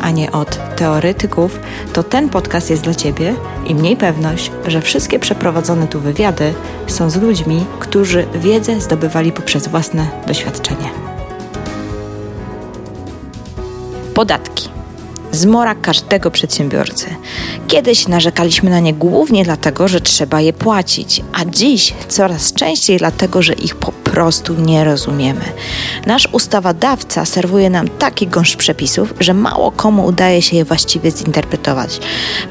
a nie od teoretyków, to ten podcast jest dla Ciebie i mniej pewność, że wszystkie przeprowadzone tu wywiady są z ludźmi, którzy wiedzę zdobywali poprzez własne doświadczenie. Podatki. Zmora każdego przedsiębiorcy. Kiedyś narzekaliśmy na nie głównie dlatego, że trzeba je płacić, a dziś coraz częściej dlatego, że ich po prostu nie rozumiemy. Nasz ustawodawca serwuje nam taki gąszcz przepisów, że mało komu udaje się je właściwie zinterpretować.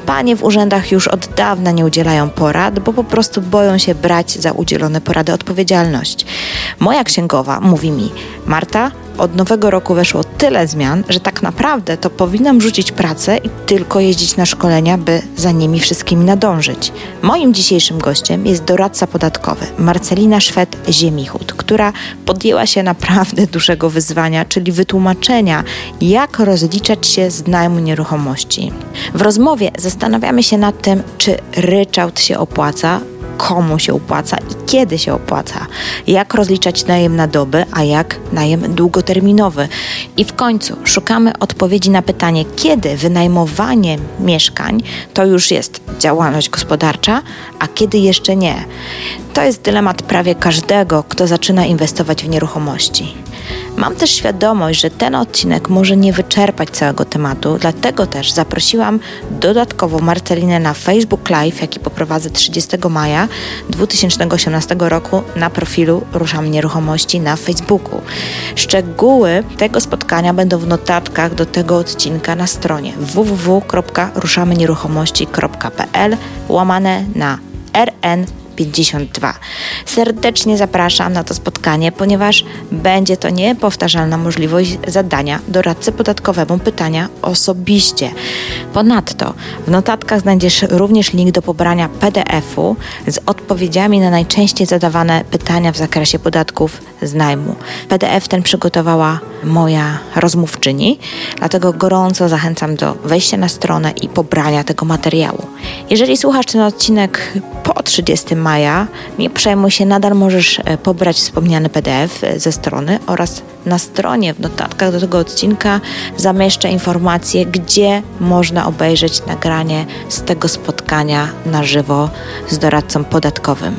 Panie w urzędach już od dawna nie udzielają porad, bo po prostu boją się brać za udzielone porady odpowiedzialność. Moja księgowa mówi mi: Marta, od nowego roku weszło tyle zmian, że tak naprawdę to powinnam rzucić pracę i tylko jeździć na szkolenia, by za nimi wszystkimi nadążyć. Moim dzisiejszym gościem jest doradca podatkowy Marcelina Szwed-Ziemichut, która podjęła się naprawdę dużego wyzwania, czyli wytłumaczenia, jak rozliczać się z najmu nieruchomości. W rozmowie zastanawiamy się nad tym, czy ryczałt się opłaca, komu się opłaca i kiedy się opłaca, jak rozliczać najem na doby, a jak najem długoterminowy. I w końcu szukamy odpowiedzi na pytanie, kiedy wynajmowanie mieszkań to już jest działalność gospodarcza, a kiedy jeszcze nie. To jest dylemat prawie każdego, kto zaczyna inwestować w nieruchomości. Mam też świadomość, że ten odcinek może nie wyczerpać całego tematu, dlatego też zaprosiłam dodatkowo Marcelinę na Facebook Live, jaki poprowadzę 30 maja 2018 roku na profilu Ruszam Nieruchomości na Facebooku. Szczegóły tego spotkania będą w notatkach do tego odcinka na stronie www.ruszamynieruchomości.pl łamane na RN 52. Serdecznie zapraszam na to spotkanie, ponieważ będzie to niepowtarzalna możliwość zadania doradcy podatkowemu pytania osobiście. Ponadto w notatkach znajdziesz również link do pobrania PDF-u z odpowiedziami na najczęściej zadawane pytania w zakresie podatków z najmu. PDF ten przygotowała moja rozmówczyni, dlatego gorąco zachęcam do wejścia na stronę i pobrania tego materiału. Jeżeli słuchasz ten odcinek po 30 maja, nie przejmuj się, nadal możesz e, pobrać wspomniany PDF e, ze strony oraz na stronie w notatkach do tego odcinka zamieszczę informacje, gdzie można obejrzeć nagranie z tego spotkania na żywo z doradcą podatkowym.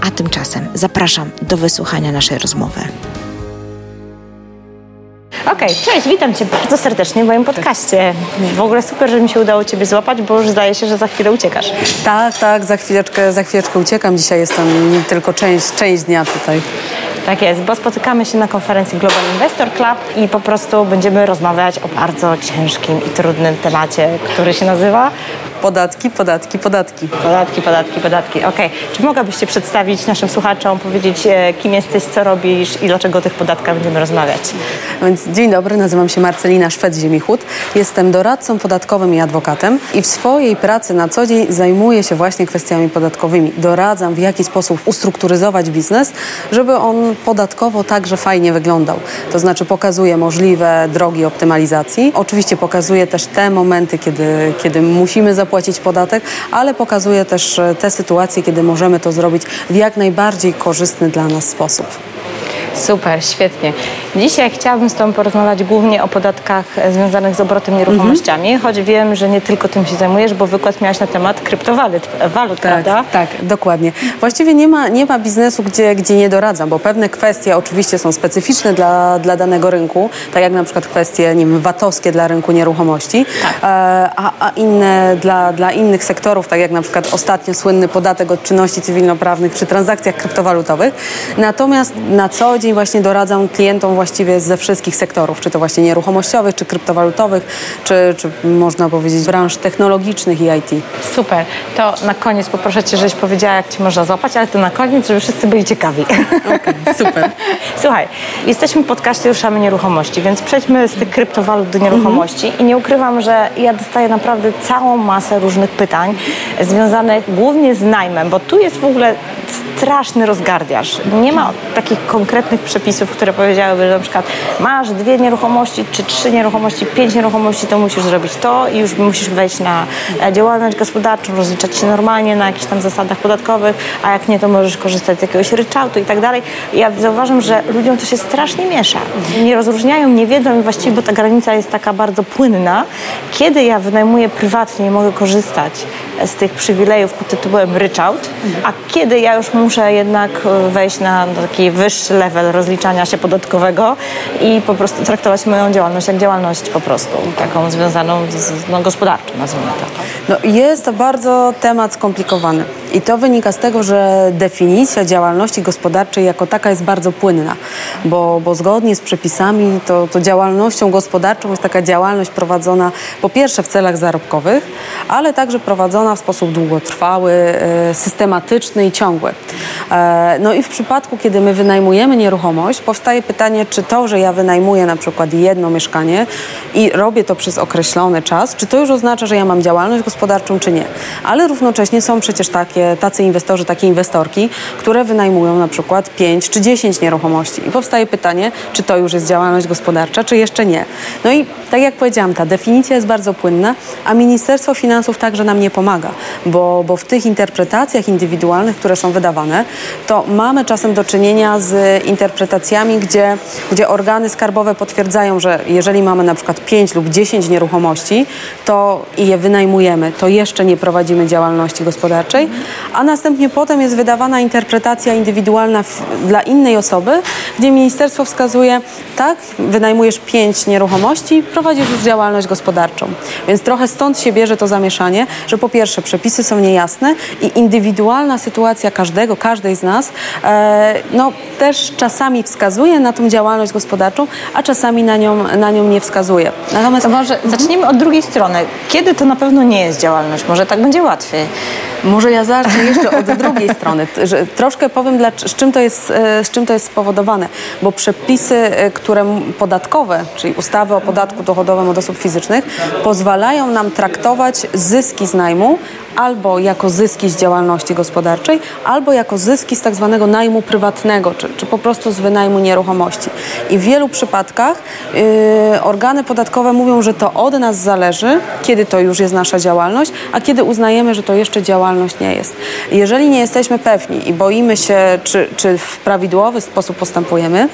A tymczasem zapraszam do wysłuchania naszej rozmowy. Okej, okay, cześć, witam Cię bardzo serdecznie w moim podcaście. W ogóle super, że mi się udało Ciebie złapać, bo już zdaje się, że za chwilę uciekasz. Tak, tak, za chwileczkę, za chwileczkę uciekam. Dzisiaj jestem tylko część, część dnia tutaj. Tak jest, bo spotykamy się na konferencji Global Investor Club i po prostu będziemy rozmawiać o bardzo ciężkim i trudnym temacie, który się nazywa Podatki, podatki, podatki. Podatki, podatki, podatki. Okej. Okay. Czy mogłabyś się przedstawić naszym słuchaczom, powiedzieć e, kim jesteś, co robisz i dlaczego o tych podatkach będziemy rozmawiać? Więc dzień dobry, nazywam się Marcelina Szwed-Ziemichut. Jestem doradcą podatkowym i adwokatem i w swojej pracy na co dzień zajmuję się właśnie kwestiami podatkowymi. Doradzam w jaki sposób ustrukturyzować biznes, żeby on podatkowo także fajnie wyglądał. To znaczy pokazuję możliwe drogi optymalizacji. Oczywiście pokazuję też te momenty, kiedy, kiedy musimy zapłacić zapłacić podatek, ale pokazuje też e, te sytuacje, kiedy możemy to zrobić w jak najbardziej korzystny dla nas sposób. Super, świetnie. Dzisiaj chciałabym z Tobą porozmawiać głównie o podatkach związanych z obrotem nieruchomościami, mhm. choć wiem, że nie tylko tym się zajmujesz, bo wykład miałaś na temat kryptowalut, walut, tak, prawda? Tak, dokładnie. Właściwie nie ma, nie ma biznesu, gdzie, gdzie nie doradzam, bo pewne kwestie oczywiście są specyficzne dla, dla danego rynku, tak jak na przykład kwestie nie wiem, VAT-owskie dla rynku nieruchomości, tak. E, a, a inne dla, dla innych sektorów, tak jak na przykład ostatnio słynny podatek od czynności cywilnoprawnych przy transakcjach kryptowalutowych. Natomiast na co dzień właśnie doradzam klientom właściwie ze wszystkich sektorów, czy to właśnie nieruchomościowych, czy kryptowalutowych, czy, czy można powiedzieć branż technologicznych i IT. Super. To na koniec poproszę Cię, żebyś powiedziała, jak Ci można złapać, ale to na koniec, żeby wszyscy byli ciekawi. Okay, super. Słuchaj, jesteśmy w podcaście Ruszamy Nieruchomości, więc przejdźmy z tych kryptowalut do nieruchomości mhm. i nie ukrywam, że ja dostaję naprawdę całą masę różnych pytań związanych głównie z najmem, bo tu jest w ogóle straszny rozgardiaż. Nie ma takich konkretnych przepisów, które powiedziałyby, że na przykład masz dwie nieruchomości, czy trzy nieruchomości, pięć nieruchomości, to musisz zrobić to i już musisz wejść na e, działalność gospodarczą, rozliczać się normalnie na jakichś tam zasadach podatkowych, a jak nie, to możesz korzystać z jakiegoś ryczałtu i tak dalej. Ja zauważam, że ludziom to się strasznie miesza. Nie rozróżniają, nie wiedzą i właściwie, bo ta granica jest taka bardzo płynna. Kiedy ja wynajmuję prywatnie i mogę korzystać z tych przywilejów pod tytułem ryczałt, a kiedy ja już muszę jednak e, wejść na taki wyższy level rozliczania się podatkowego i po prostu traktować moją działalność jak działalność po prostu taką związaną z no, gospodarczą, nazwijmy to. No, jest to bardzo temat skomplikowany. I to wynika z tego, że definicja działalności gospodarczej jako taka jest bardzo płynna, bo, bo zgodnie z przepisami to, to działalnością gospodarczą jest taka działalność prowadzona po pierwsze w celach zarobkowych, ale także prowadzona w sposób długotrwały, e, systematyczny i ciągły. E, no i w przypadku, kiedy my wynajmujemy nieruchomość, powstaje pytanie, czy to, że ja wynajmuję na przykład jedno mieszkanie i robię to przez określony czas, czy to już oznacza, że ja mam działalność gospodarczą, czy nie. Ale równocześnie są przecież takie, tacy inwestorzy, takie inwestorki, które wynajmują na przykład 5 czy 10 nieruchomości. I powstaje pytanie, czy to już jest działalność gospodarcza, czy jeszcze nie. No i tak jak powiedziałam, ta definicja jest bardzo płynna, a Ministerstwo Finansów także nam nie pomaga, bo, bo w tych interpretacjach indywidualnych, które są wydawane, to mamy czasem do czynienia z interpretacjami, gdzie, gdzie organy skarbowe potwierdzają, że jeżeli mamy na przykład 5 lub 10 nieruchomości, to i je wynajmujemy, to jeszcze nie prowadzimy działalności gospodarczej, a następnie potem jest wydawana interpretacja indywidualna w, dla innej osoby, gdzie ministerstwo wskazuje, tak, wynajmujesz 5 nieruchomości, prowadzisz już działalność gospodarczą. Więc trochę stąd się bierze to zamieszanie, że po pierwsze przepisy są niejasne i indywidualna sytuacja każdego, każdej z nas e, no, też czasami wskazuje na tą działalność gospodarczą, a czasami na nią, na nią nie wskazuje. Natomiast to może zacznijmy od drugiej strony. Kiedy to na pewno nie jest działalność? Może tak będzie łatwiej. Może ja zacznę jeszcze od drugiej strony. Że troszkę powiem, dla, z, czym to jest, e, z czym to jest spowodowane. Bo przepisy, e, które podatkowe, czyli ustawy o podatku dochodowym od osób fizycznych, pozwalają nam traktować zyski z najmu albo jako zyski z działalności gospodarczej, albo jako zyski z tak zwanego najmu prywatnego, czy, czy po prostu z wynajmu nieruchomości. I w wielu przypadkach yy, organy podatkowe mówią, że to od nas zależy, kiedy to już jest nasza działalność, a kiedy uznajemy, że to jeszcze działalność nie jest. Jeżeli nie jesteśmy pewni i boimy się, czy, czy w prawidłowy sposób postępujemy,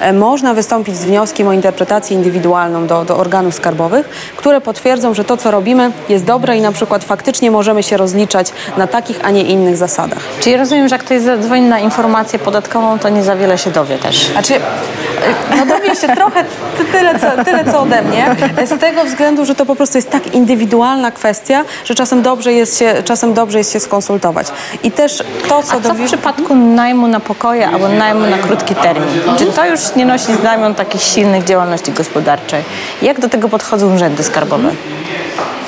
e, można wystąpić z wnioskiem o interpretację indywidualną do, do organów skarbowych, które potwierdzą, że to, co robimy, jest dobre i na przykład faktycznie możemy się rozliczać na takich, a nie innych zasadach. Czyli rozumiem, że jak ktoś zadzwoni na informację podatkową, to nie za wiele się dowie też. Znaczy, no dowie się trochę tyle co, tyle, co ode mnie, z tego względu, że to po prostu jest tak indywidualna kwestia, że czasem dobrze jest się, czasem dobrze jest się skonsultować. I też to, co... A co w przypadku najmu na pokoje albo najmu na krótki termin? Czy to już nie nosi znamion takich silnych działalności gospodarczej? Jak do tego podchodzą urzędy skarbowe?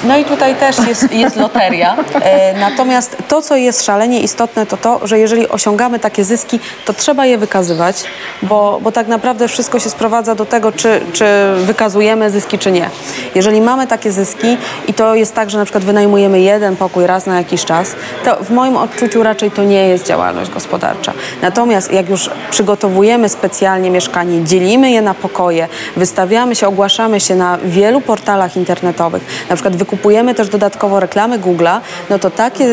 No i tutaj też jest, jest loteria. E, natomiast to, co jest szalenie istotne, to to, że jeżeli osiągamy takie zyski, to trzeba je wykazywać, bo, bo tak naprawdę wszystko się sprowadza do tego, czy, czy wykazujemy zyski, czy nie. Jeżeli mamy takie zyski i to jest tak, że na przykład wynajmujemy jeden pokój raz na jakiś czas, to w moim odczuciu raczej to nie jest działalność gospodarcza. Natomiast jak już przygotowujemy specjalnie mieszkanie, dzielimy je na pokoje, wystawiamy się, ogłaszamy się na wielu portalach internetowych, na przykład wykupujemy też dodatkowo reklamy Google'a, no to takie,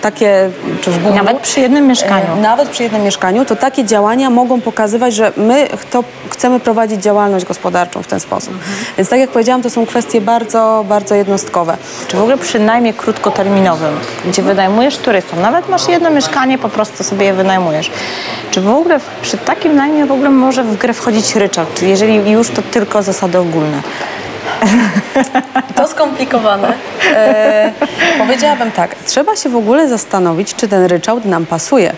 takie czy w Google, Nawet przy jednym mieszkaniu. E, nawet przy jednym mieszkaniu, to takie działania mogą pokazywać, że my to chcemy prowadzić działalność gospodarczą w ten sposób. Mhm. Więc tak jak powiedziałam, to są kwestie bardzo, bardzo jednostkowe. Czy w ogóle przy najmie krótkoterminowym, gdzie wynajmujesz turystom, nawet masz jedno mieszkanie, po prostu sobie je wynajmujesz. Czy w ogóle przy takim najmie w ogóle może w grę wchodzić ryczałt? Czy jeżeli już to tylko zasady ogólne? To skomplikowane. E, powiedziałabym tak, trzeba się w ogóle zastanowić, czy ten ryczałt nam pasuje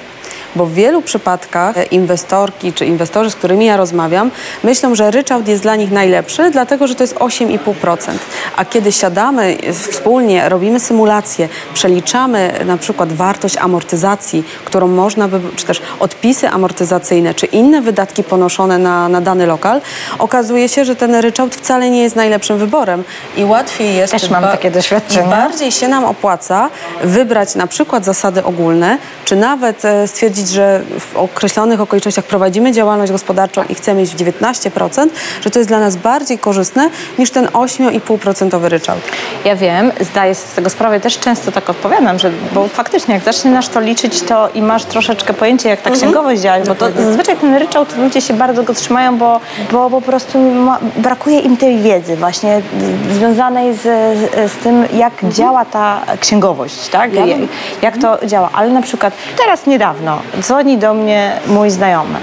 bo w wielu przypadkach inwestorki czy inwestorzy, z którymi ja rozmawiam, myślą, że ryczałt jest dla nich najlepszy, dlatego że to jest 8,5%. A kiedy siadamy wspólnie, robimy symulację, przeliczamy na przykład wartość amortyzacji, którą można by, czy też odpisy amortyzacyjne, czy inne wydatki ponoszone na, na dany lokal, okazuje się, że ten ryczałt wcale nie jest najlepszym wyborem i łatwiej jest... Też mam takie doświadczenie. bardziej się nam opłaca wybrać na przykład zasady ogólne, czy nawet e, stwierdzić stwierdzić, że w określonych okolicznościach prowadzimy działalność gospodarczą i chcemy iść w 19%, że to jest dla nas bardziej korzystne niż ten 8,5% ryczałt. Ja wiem, zdaję sobie z tego sprawę, też często tak odpowiadam, że bo faktycznie jak zaczynasz to liczyć, to i masz troszeczkę pojęcie, jak ta mhm. księgowość działa, bo to zazwyczaj ten ryczałt ludzie się bardzo go trzymają, bo, bo po prostu ma, brakuje im tej wiedzy właśnie związanej z, z tym, jak mhm. działa ta księgowość, tak? Ja jak, jak to działa. Ale na przykład teraz niedawno dzwoni do mnie mój znajomy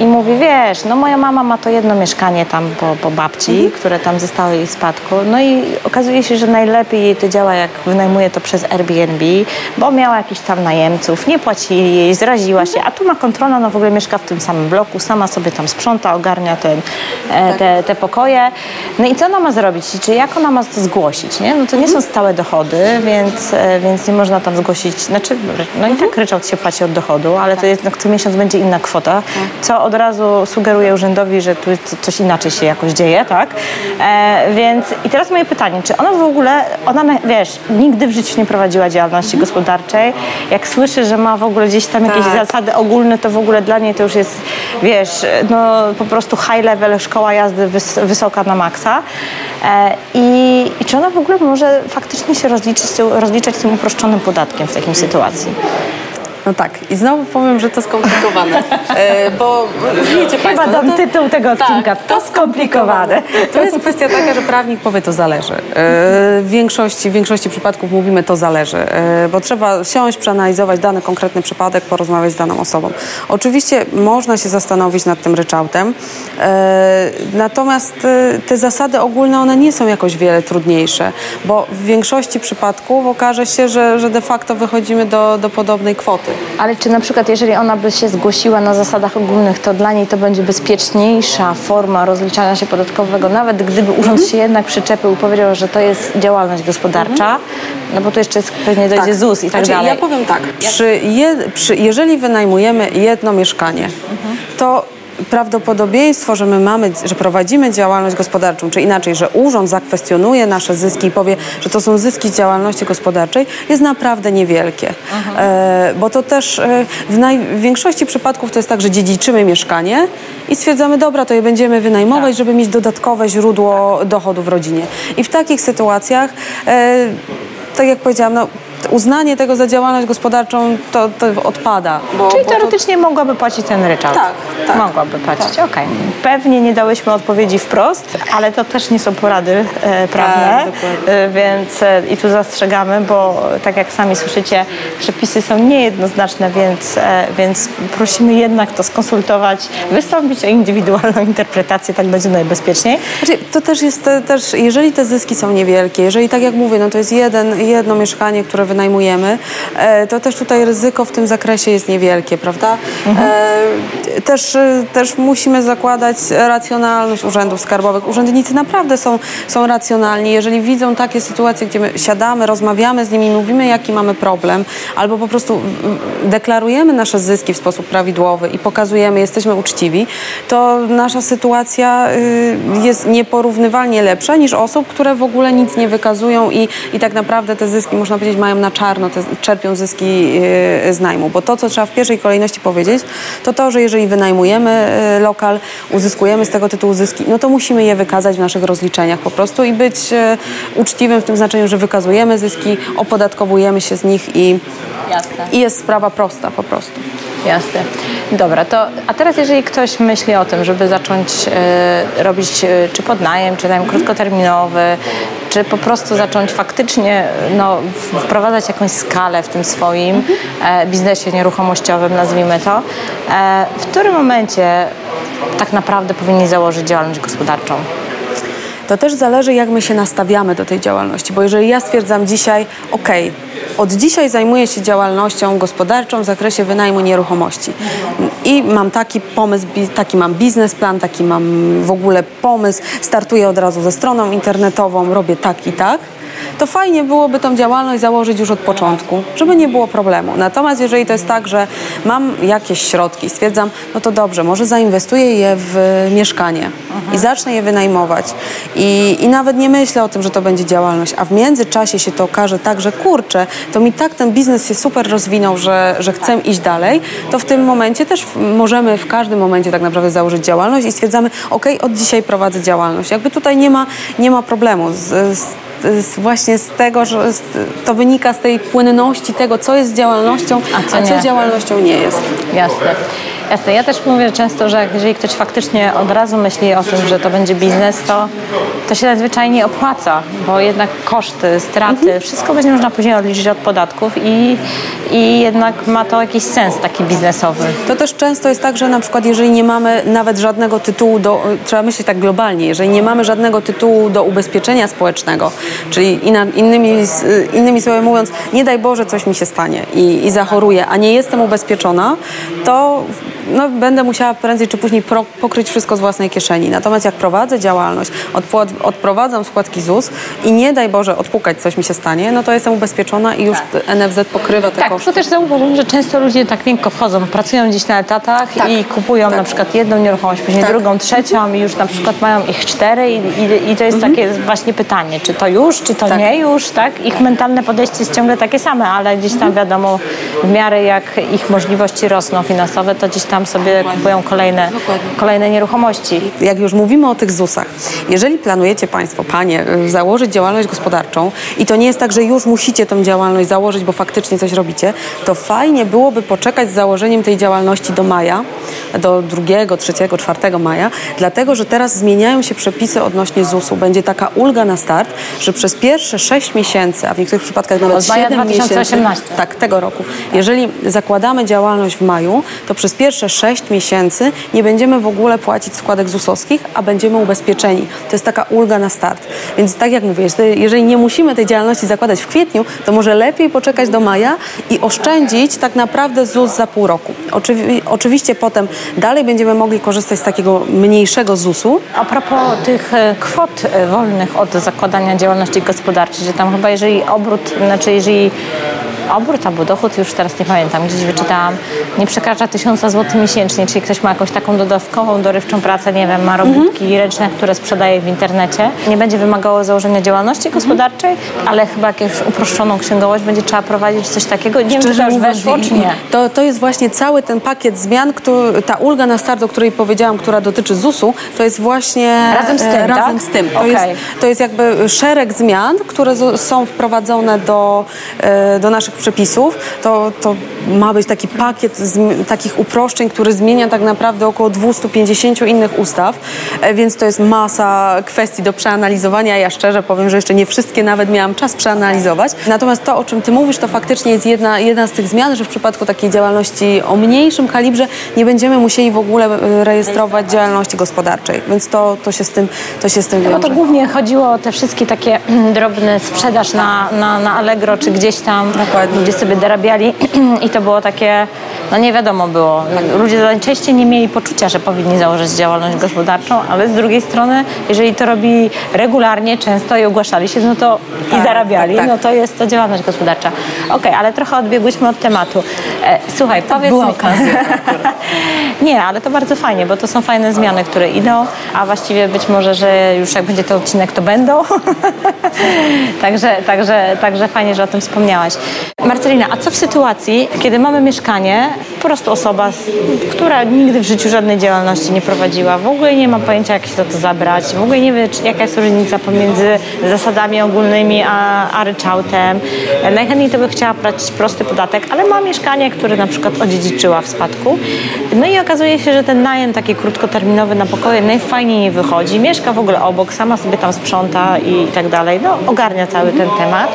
i mówi, wiesz, no moja mama ma to jedno mieszkanie tam po, po babci, mhm. które tam zostało jej w spadku. No i okazuje się, że najlepiej jej to działa, jak wynajmuje to przez Airbnb, bo miała jakichś tam najemców, nie płacili jej, zraziła się, a tu ma kontrolę, no w ogóle mieszka w tym samym bloku, sama sobie tam sprząta, ogarnia ten, e, tak. te, te pokoje. No i co ona ma zrobić? Czy jak ona ma to zgłosić, nie? No to nie są mhm. stałe dochody, więc, e, więc nie można tam zgłosić, znaczy, no i tak mhm. ryczałt się płaci od dochodu, ale to jest, no, co miesiąc będzie inna kwota, tak. co od razu sugeruje urzędowi, że tu coś inaczej się jakoś dzieje, tak? E, więc i teraz moje pytanie, czy ona w ogóle, ona, wiesz, nigdy w życiu nie prowadziła działalności gospodarczej, jak słyszy, że ma w ogóle gdzieś tam jakieś tak. zasady ogólne, to w ogóle dla niej to już jest, wiesz, no po prostu high level, szkoła jazdy wys wysoka na maksa. E, i, I czy ona w ogóle może faktycznie się rozliczyć, rozliczać tym uproszczonym podatkiem w takiej sytuacji? No tak, i znowu powiem, że to skomplikowane, e, bo wiecie Chyba Państwo... dam no to, tytuł tego tak, odcinka, tak, to, skomplikowane. To jest kwestia taka, że prawnik powie, to zależy. E, w większości, w większości przypadków mówimy, to zależy, e, bo trzeba siąść, przeanalizować dany konkretny przypadek, porozmawiać z daną osobą. Oczywiście można się zastanowić nad tym ryczałtem, natomiast te zasady ogólne, one nie są jakoś wiele trudniejsze, bo w większości przypadków okaże się, że, że de facto wychodzimy do, do podobnej kwoty. Ale czy na przykład, jeżeli ona by się zgłosiła na zasadach ogólnych, to dla niej to będzie bezpieczniejsza forma rozliczania się podatkowego, nawet gdyby urząd mhm. się jednak przyczepił i powiedział, że to jest działalność gospodarcza, mhm. no bo to jeszcze jest, pewnie dojdzie tak. ZUS i tak znaczy, dalej. Ja powiem tak, przy je, przy, jeżeli wynajmujemy jedno mieszkanie, mhm. to prawdopodobieństwo, że my mamy, że prowadzimy działalność gospodarczą, czy inaczej, że urząd zakwestionuje nasze zyski i powie, że to są zyski z działalności gospodarczej, jest naprawdę niewielkie. E, bo to też e, w największości przypadków to jest tak, że dziedziczymy mieszkanie i stwierdzamy, dobra, to je będziemy wynajmować, tak. żeby mieć dodatkowe źródło dochodu w rodzinie. I w takich sytuacjach, e, tak jak powiedziałam, no, uznanie tego za działalność gospodarczą to, to odpada. Bo, Czyli bo teoretycznie to... mogłaby płacić ten ryczałt? Tak, tak. Mogłaby płacić, tak. okej. Okay. Pewnie nie dałyśmy odpowiedzi wprost, ale to też nie są porady e, prawne, tak, e, więc e, i tu zastrzegamy, bo tak jak sami słyszycie, przepisy są niejednoznaczne, więc, e, więc prosimy jednak to skonsultować, wystąpić o indywidualną interpretację, tak będzie najbezpieczniej. Znaczy, to też jest też, jeżeli te zyski są niewielkie, jeżeli tak jak mówię, no to jest jeden, jedno mieszkanie, które wynajmujemy, e, to też tutaj ryzyko w tym zakresie jest niewielkie, prawda? Mhm. Też, e, też musimy zakładać racjonalność urzędów skarbowych. Urzędnicy naprawdę są, są racjonalni. Jeżeli widzą takie sytuacje, gdzie my siadamy, rozmawiamy z nimi, mówimy, jaki mamy problem, albo po prostu deklarujemy nasze zyski w sposób prawidłowy i pokazujemy, jesteśmy uczciwi, to nasza sytuacja y, jest nieporównywalnie lepsza niż osób, które w ogóle nic nie wykazują i, i tak naprawdę te zyski, można powiedzieć, mają na czarno, te, czerpią zyski e, z najmu. Bo to, co trzeba w pierwszej kolejności powiedzieć, to to, że jeżeli wynajmujemy e, lokal, uzyskujemy z tego tytułu zyski, no to musimy je wykazać w naszych rozliczeniach po prostu i być e, uczciwym w tym znaczeniu, że wykazujemy zyski, opodatkowujemy się z nich i, i jest sprawa prosta po prostu. Jasne. Dobra, to a teraz jeżeli ktoś myśli o tym, żeby zacząć e, robić e, czy podnajem, czy najem krótkoterminowy, czy po prostu zacząć faktycznie no, wprowadzać jakąś skalę w tym swoim e, biznesie nieruchomościowym, nazwijmy to, e, w którym momencie tak naprawdę powinni założyć działalność gospodarczą? To też zależy, jak my się nastawiamy do tej działalności, bo jeżeli ja stwierdzam dzisiaj, ok, od dzisiaj zajmuję się działalnością gospodarczą w zakresie wynajmu nieruchomości. I mam taki pomysł, taki mam biznesplan, taki mam w ogóle pomysł, startuję od razu ze stroną internetową, robię tak i tak, to fajnie byłoby tą działalność założyć już od początku, żeby nie było problemu. Natomiast jeżeli to jest tak, że mam jakieś środki, stwierdzam, no to dobrze, może zainwestuję je w mieszkanie i zacznę je wynajmować. I, I nawet nie myślę o tym, że to będzie działalność, a w międzyczasie się to okaże tak, że kurczę, to mi tak ten biznes się super rozwinął, że, że chcę iść dalej, to w tym momencie też możemy w każdym momencie tak naprawdę założyć działalność i stwierdzamy, ok, od dzisiaj prowadzę działalność. Jakby tutaj nie ma, nie ma problemu. Z, z, z, właśnie z tego, że to wynika z tej płynności tego, co jest działalnością, a co, a co działalnością nie jest. Jasne. Jasne. Ja też mówię często, że jeżeli ktoś faktycznie od razu myśli o tym, że to będzie biznes, to, to się zazwyczaj nie opłaca, bo jednak koszty, straty, mhm. wszystko będzie można później odliczyć od podatków i, i jednak ma to jakiś sens taki biznesowy. To też często jest tak, że na przykład jeżeli nie mamy nawet żadnego tytułu do, trzeba myśleć tak globalnie, jeżeli nie mamy żadnego tytułu do ubezpieczenia społecznego, czyli innymi, innymi słowy mówiąc, nie daj Boże coś mi się stanie i, i zachoruję, a nie jestem ubezpieczona, to no, będę musiała prędzej czy później pro, pokryć wszystko z własnej kieszeni. Natomiast jak prowadzę działalność, odpłat, odprowadzam składki ZUS i nie daj Boże odpukać coś mi się stanie, no to jestem ubezpieczona i już tak. NFZ pokrywa te tak, koszty. Tak, też zauważyłam, że często ludzie tak miękko wchodzą, pracują gdzieś na etatach tak. i kupują tak. na przykład jedną nieruchomość, później tak. drugą, trzecią i już na przykład mają ich cztery i, i, i to jest mhm. takie właśnie pytanie, czy to już, czy to tak. nie już, tak? Ich mentalne podejście jest ciągle takie same, ale gdzieś tam mhm. wiadomo, w miarę jak ich możliwości rosną finansowe, to gdzieś tam sobie kupują kolejne, kolejne nieruchomości. Jak już mówimy o tych ZUS-ach, jeżeli planujecie Państwo, Panie, założyć działalność gospodarczą i to nie jest tak, że już musicie tą działalność założyć, bo faktycznie coś robicie, to fajnie byłoby poczekać z założeniem tej działalności do maja, do 2, 3, 4 maja, dlatego, że teraz zmieniają się przepisy odnośnie ZUS-u. Będzie taka ulga na start, że przez pierwsze 6 miesięcy, a w niektórych przypadkach nawet 7 miesięcy, tak, tego roku, jeżeli zakładamy działalność w maju, to przez pierwsze 6 miesięcy nie będziemy w ogóle płacić składek ZUS-owskich, a będziemy ubezpieczeni. To jest taka ulga na start. Więc tak jak mówię, jeżeli nie musimy tej działalności zakładać w kwietniu, to może lepiej poczekać do maja i oszczędzić tak naprawdę ZUS za pół roku. Oczywi oczywiście potem dalej będziemy mogli korzystać z takiego mniejszego ZUS-u. A propos tych e, kwot e, wolnych od zakładania działalności gospodarczej, że tam chyba jeżeli obrót, znaczy jeżeli obrót albo dochód, już teraz nie pamiętam, gdzieś wyczytałam, nie przekracza tysiąca złotych miesięcznie, czyli ktoś ma jakąś taką dodatkową, dorywczą pracę, nie wiem, ma robótki mhm. ręczne, które sprzedaje w internecie, nie będzie wymagało założenia działalności mhm. gospodarczej, ale chyba jakąś uproszczoną księgowość będzie trzeba prowadzić coś takiego. Nie wiem, czy to już weszło, czy nie. To, to jest właśnie cały ten pakiet zmian, który, ta ulga na start, o której powiedziałam, która dotyczy ZUS-u, to jest właśnie razem z tym, e, razem tak? z tym. To, okay. jest, to jest jakby szereg zmian, które są wprowadzone do, e, do naszych przepisów, to, to ma być taki pakiet z, takich uproszczeń, który zmienia tak naprawdę około 250 innych ustaw, e, więc to jest masa kwestii do przeanalizowania. Ja szczerze powiem, że jeszcze nie wszystkie nawet miałam czas przeanalizować. Natomiast to, o czym ty mówisz, to faktycznie jest jedna, jedna z tych zmian, że w przypadku takiej działalności o mniejszym kalibrze nie będziemy musieli w ogóle e, rejestrować działalności gospodarczej, więc to, to się z tym, to się z tym wiąże. No to głównie chodziło o te wszystkie takie drobne sprzedaż na, na, na Allegro czy gdzieś tam. Ludzie sobie dorabiali i to było takie, no nie wiadomo było. Ludzie najczęściej nie mieli poczucia, że powinni założyć działalność gospodarczą, ale z drugiej strony, jeżeli to robi regularnie, często i ogłaszali się, no to tak, i zarabiali, tak, tak. no to jest to działalność gospodarcza. Okej, okay, ale trochę odbiegłyśmy od tematu. E, słuchaj, to powiedz była mi... okazja. nie, ale to bardzo fajnie, bo to są fajne zmiany, które idą, a właściwie być może, że już jak będzie to odcinek, to będą. także, także, także fajnie, że o tym wspomniałaś. Marcelina, a co w sytuacji, kiedy mamy mieszkanie, po prostu osoba, która nigdy w życiu żadnej działalności nie prowadziła, w ogóle nie ma pojęcia, jak się za to zabrać, w ogóle nie wie, jaka jest różnica pomiędzy zasadami ogólnymi a, a ryczałtem. Najchętniej to by chciała płacić prosty podatek, ale ma mieszkanie, które na przykład odziedziczyła w spadku. No i okazuje się, że ten najem taki krótkoterminowy na pokoje najfajniej wychodzi. Mieszka w ogóle obok, sama sobie tam sprząta i tak dalej. No, ogarnia cały ten temat.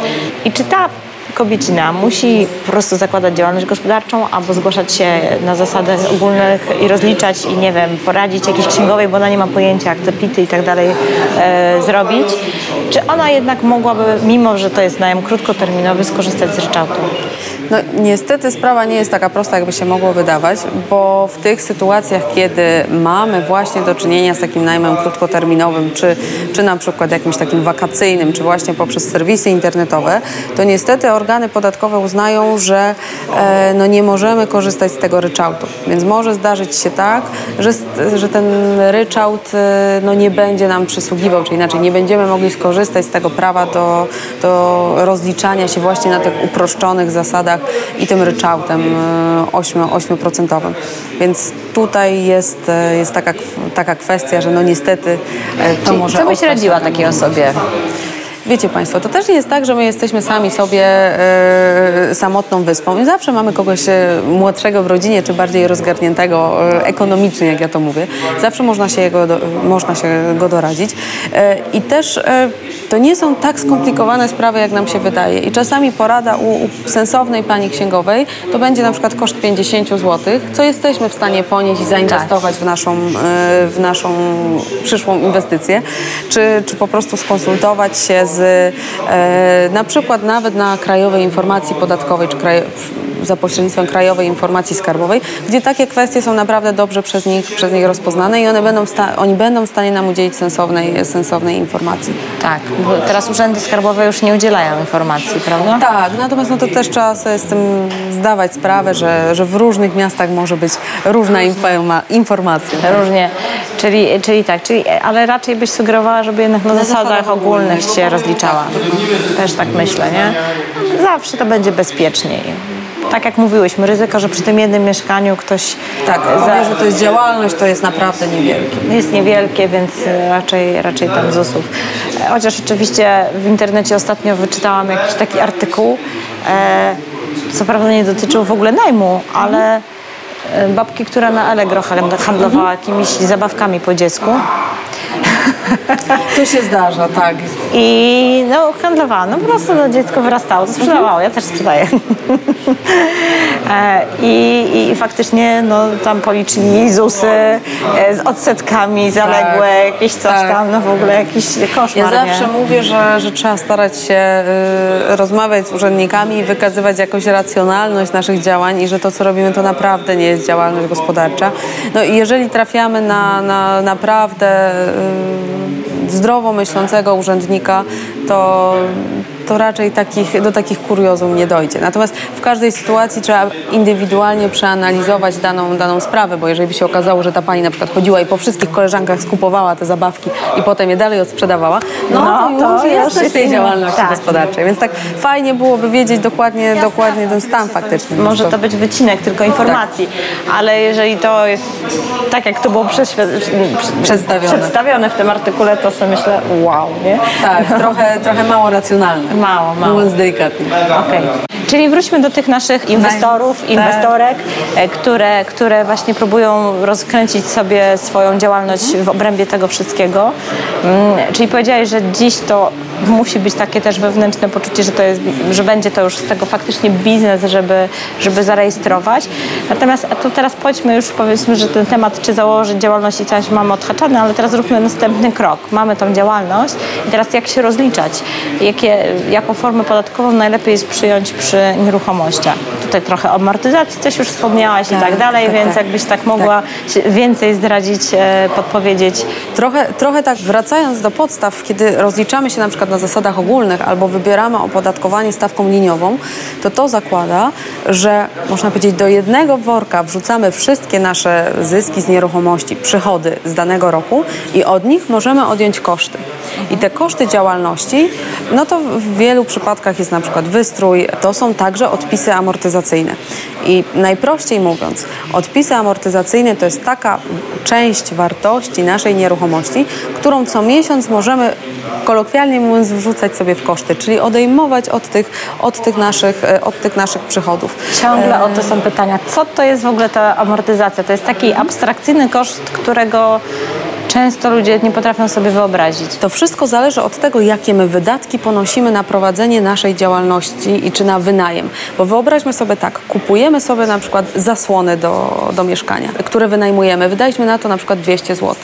I czy ta kobiecina musi po prostu zakładać działalność gospodarczą albo zgłaszać się na zasadach ogólnych i rozliczać i nie wiem, poradzić jakiejś księgowej, bo ona nie ma pojęcia, jak te pity i tak dalej e, zrobić, czy ona jednak mogłaby, mimo że to jest najem krótkoterminowy, skorzystać z ryczałtu? No niestety sprawa nie jest taka prosta, jakby się mogło wydawać, bo w tych sytuacjach, kiedy mamy właśnie do czynienia z takim najmem krótkoterminowym, czy, czy na przykład jakimś takim wakacyjnym, czy właśnie poprzez serwisy internetowe, to niestety organy podatkowe uznają, że e, no nie możemy korzystać z tego ryczałtu. Więc może zdarzyć się tak, że, że ten ryczałt e, no nie będzie nam przysługiwał, czy inaczej nie będziemy mogli skorzystać z tego prawa do, do rozliczania się właśnie na tych uproszczonych zasadach i tym ryczałtem 8%. 8%. Więc tutaj jest, e, jest taka, taka kwestia, że no niestety e, to Czyli może... Co byś radziła takiej osobie? Wiecie Państwo, to też nie jest tak, że my jesteśmy sami sobie e, samotną wyspą i zawsze mamy kogoś e, młodszego w rodzinie, czy bardziej rozgarniętego e, ekonomicznie, jak ja to mówię. Zawsze można się, jego do, można się go doradzić. E, I też e, to nie są tak skomplikowane sprawy, jak nam się wydaje. I czasami porada u, u sensownej pani księgowej to będzie na przykład koszt 50 zł, co jesteśmy w stanie ponieść i zainwestować w, naszą, e, w naszą przyszłą inwestycję, czy, czy po prostu skonsultować się z e, na przykład nawet na Krajowej Informacji Podatkowej, czy kraj, za pośrednictwem Krajowej Informacji Skarbowej, gdzie takie kwestie są naprawdę dobrze przez nich, przez nich rozpoznane i one będą oni będą w stanie nam udzielić sensownej, sensownej informacji. Tak, bo teraz urzędy skarbowe już nie udzielają informacji, prawda? Tak, natomiast no to też trzeba sobie z tym zdawać sprawę, że, że w różnych miastach może być różna informa, informacja. Różnie, czyli, czyli tak, czyli, ale raczej byś sugerowała, żeby jednak na, zasadach ogólnych się rozliczała. Też tak myślę, nie? Zawsze to będzie bezpieczniej. Tak jak mówiłyśmy, ryzyko, że przy tym jednym mieszkaniu ktoś Tak, za- że to jest działalność, to jest naprawdę niewielkie. jest niewielkie, więc e, raczej, raczej tam ZUS-ów. Chociaż oczywiście w internecie ostatnio wyczytałam jakiś taki artykuł, e, co prawda nie dotyczył w ogóle najmu, ale babki, która na Allegro hand- handlowała jakimiś zabawkami po dziecku. To się zdarza, tak. I no, handlowała. No po prostu no, dziecko wyrastało, to sprzedawało. Ja też sprzedaję. E, I, I faktycznie no, tam policzyli ZUSy e, z odsetkami zaległe, jakieś coś tak. tam, no w ogóle jakiś koszmar, Ja nie? zawsze mówię, że, że trzeba starać się y, rozmawiać z urzędnikami i wykazywać jakąś racjonalność naszych działań i że to, co robimy, to naprawdę nie jest działalność gospodarcza. No i jeżeli trafiamy na, na naprawdę y, zdrowo myślącego urzędnika, to to raczej takich, do takich kuriozum nie dojdzie. Natomiast w każdej sytuacji trzeba indywidualnie przeanalizować daną, daną sprawę, bo jeżeli by się okazało, że ta pani na przykład chodziła i po wszystkich koleżankach skupowała te zabawki i potem je dalej odsprzedawała, no, No, to to już jest coś tej działalności Tak. gospodarczej. Więc tak fajnie byłoby wiedzieć dokładnie, dokładnie ten stan faktyczny. Może to być wycinek tylko informacji, ale jeżeli to jest tak, jak to było Przedstawione. przedstawione w tym artykule, to sobie myślę, wow, nie? Tak, trochę, trochę mało racjonalne. Mało, mało. Mówiąc delikatnie. Okej. Czyli wróćmy do tych naszych inwestorów, Tak. inwestorek, e, które, które właśnie próbują rozkręcić sobie swoją działalność w obrębie tego wszystkiego. Mm, Czyli powiedziałeś, że dziś to musi być takie też wewnętrzne poczucie, że, to jest, że będzie to już z tego faktycznie biznes, żeby, żeby zarejestrować. Natomiast to teraz pójdźmy już, powiedzmy, że ten temat, czy założyć działalność i coś mamy odhaczany, ale teraz zróbmy następny krok. Mamy tą działalność i teraz jak się rozliczać? Jakie, jaką formę podatkową najlepiej jest przyjąć przy nieruchomościach? Tutaj trochę o amortyzacji też już wspomniałaś i Tak, tak dalej, tak, więc tak. jakbyś tak mogła się więcej zdradzić, e, podpowiedzieć. Trochę, trochę tak wracając do podstaw, kiedy rozliczamy się na przykład na zasadach ogólnych albo wybieramy opodatkowanie stawką liniową, to to zakłada, że można powiedzieć do jednego worka wrzucamy wszystkie nasze zyski z nieruchomości, przychody z danego roku i od nich możemy odjąć koszty. I te koszty działalności, no to w wielu przypadkach jest na przykład wystrój, to są także odpisy amortyzacyjne. I najprościej mówiąc, odpisy amortyzacyjne to jest taka część wartości naszej nieruchomości, którą co miesiąc możemy kolokwialnie mówiąc wrzucać sobie w koszty, czyli odejmować od tych, od tych, naszych, e, od tych naszych przychodów. Ciągle o to są pytania. Co to jest w ogóle ta amortyzacja? To jest taki abstrakcyjny koszt, którego często ludzie nie potrafią sobie wyobrazić. To wszystko zależy od tego, jakie my wydatki ponosimy na prowadzenie naszej działalności i czy na wynajem. Bo wyobraźmy sobie tak, kupujemy sobie na przykład zasłony do, do mieszkania, które wynajmujemy. Wydaliśmy na to na przykład 200 zł.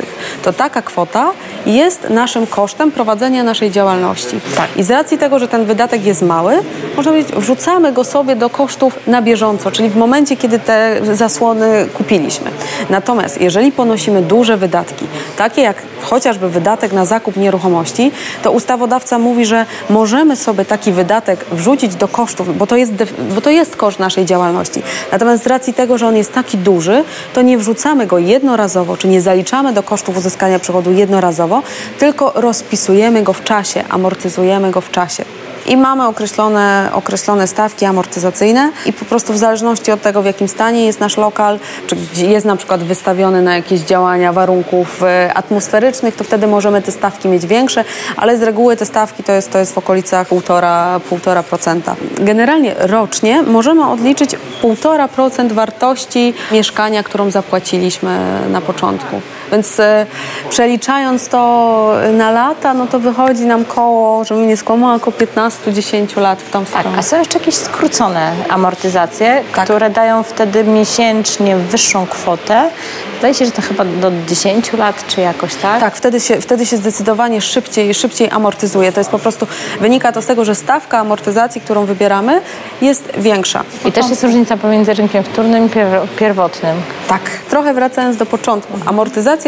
To taka kwota jest naszym kosztem prowadzenia naszej działalności. Tak. I z racji tego, że ten wydatek jest mały, można powiedzieć, wrzucamy go sobie do kosztów na bieżąco, czyli w momencie, kiedy te zasłony kupiliśmy. Natomiast jeżeli ponosimy duże wydatki, takie jak chociażby wydatek na zakup nieruchomości, to ustawodawca mówi, że możemy sobie taki wydatek wrzucić do kosztów, bo to jest, bo to jest koszt naszej działalności. Natomiast z racji tego, że on jest taki duży, to nie wrzucamy go jednorazowo, czy nie zaliczamy do kosztów uzyskania przychodu jednorazowo, tylko rozpisujemy go w czasie, amortyzujemy go w czasie i mamy określone, określone stawki amortyzacyjne i po prostu w zależności od tego, w jakim stanie jest nasz lokal, czy jest na przykład wystawiony na jakieś działania warunków e, atmosferycznych, to wtedy możemy te stawki mieć większe, ale z reguły te stawki to jest, to jest w okolicach 1,5%. Generalnie rocznie możemy odliczyć 1,5% wartości mieszkania, którą zapłaciliśmy na początku. Więc e, przeliczając to na lata, no to wychodzi nam koło, żebym nie skłamała, około 15-10 lat w tą Tak, stronę. a są jeszcze jakieś skrócone amortyzacje, Tak. które dają wtedy miesięcznie wyższą kwotę. Zdaje się, że to chyba do 10 lat, czy jakoś tak? Tak, wtedy się, wtedy się zdecydowanie szybciej, szybciej amortyzuje. To jest po prostu, wynika to z tego, że stawka amortyzacji, którą wybieramy, jest większa. I też jest różnica pomiędzy rynkiem wtórnym i pier- pierwotnym. Tak. Trochę wracając do początku.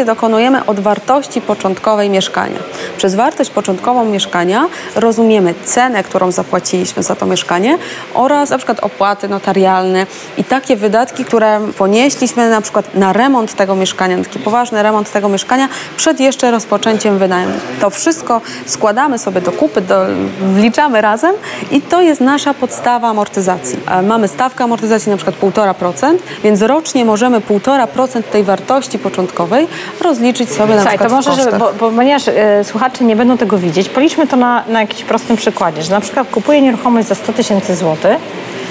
Dokonujemy od wartości początkowej mieszkania. Przez wartość początkową mieszkania rozumiemy cenę, którą zapłaciliśmy za to mieszkanie oraz na przykład opłaty notarialne i takie wydatki, które ponieśliśmy na przykład na remont tego mieszkania, taki poważny remont tego mieszkania przed jeszcze rozpoczęciem wynajmu. To wszystko składamy sobie do kupy, do, wliczamy razem i to jest nasza podstawa amortyzacji. E, Mamy stawkę amortyzacji na przykład 1,5%, więc rocznie możemy 1,5% tej wartości początkowej rozliczyć sobie na Słuchaj, to przykład może, w że, bo, bo, ponieważ e, słuchacze nie będą tego widzieć, policzmy to na, na jakimś prostym przykładzie, że na przykład kupuję nieruchomość za 100 tysięcy złotych,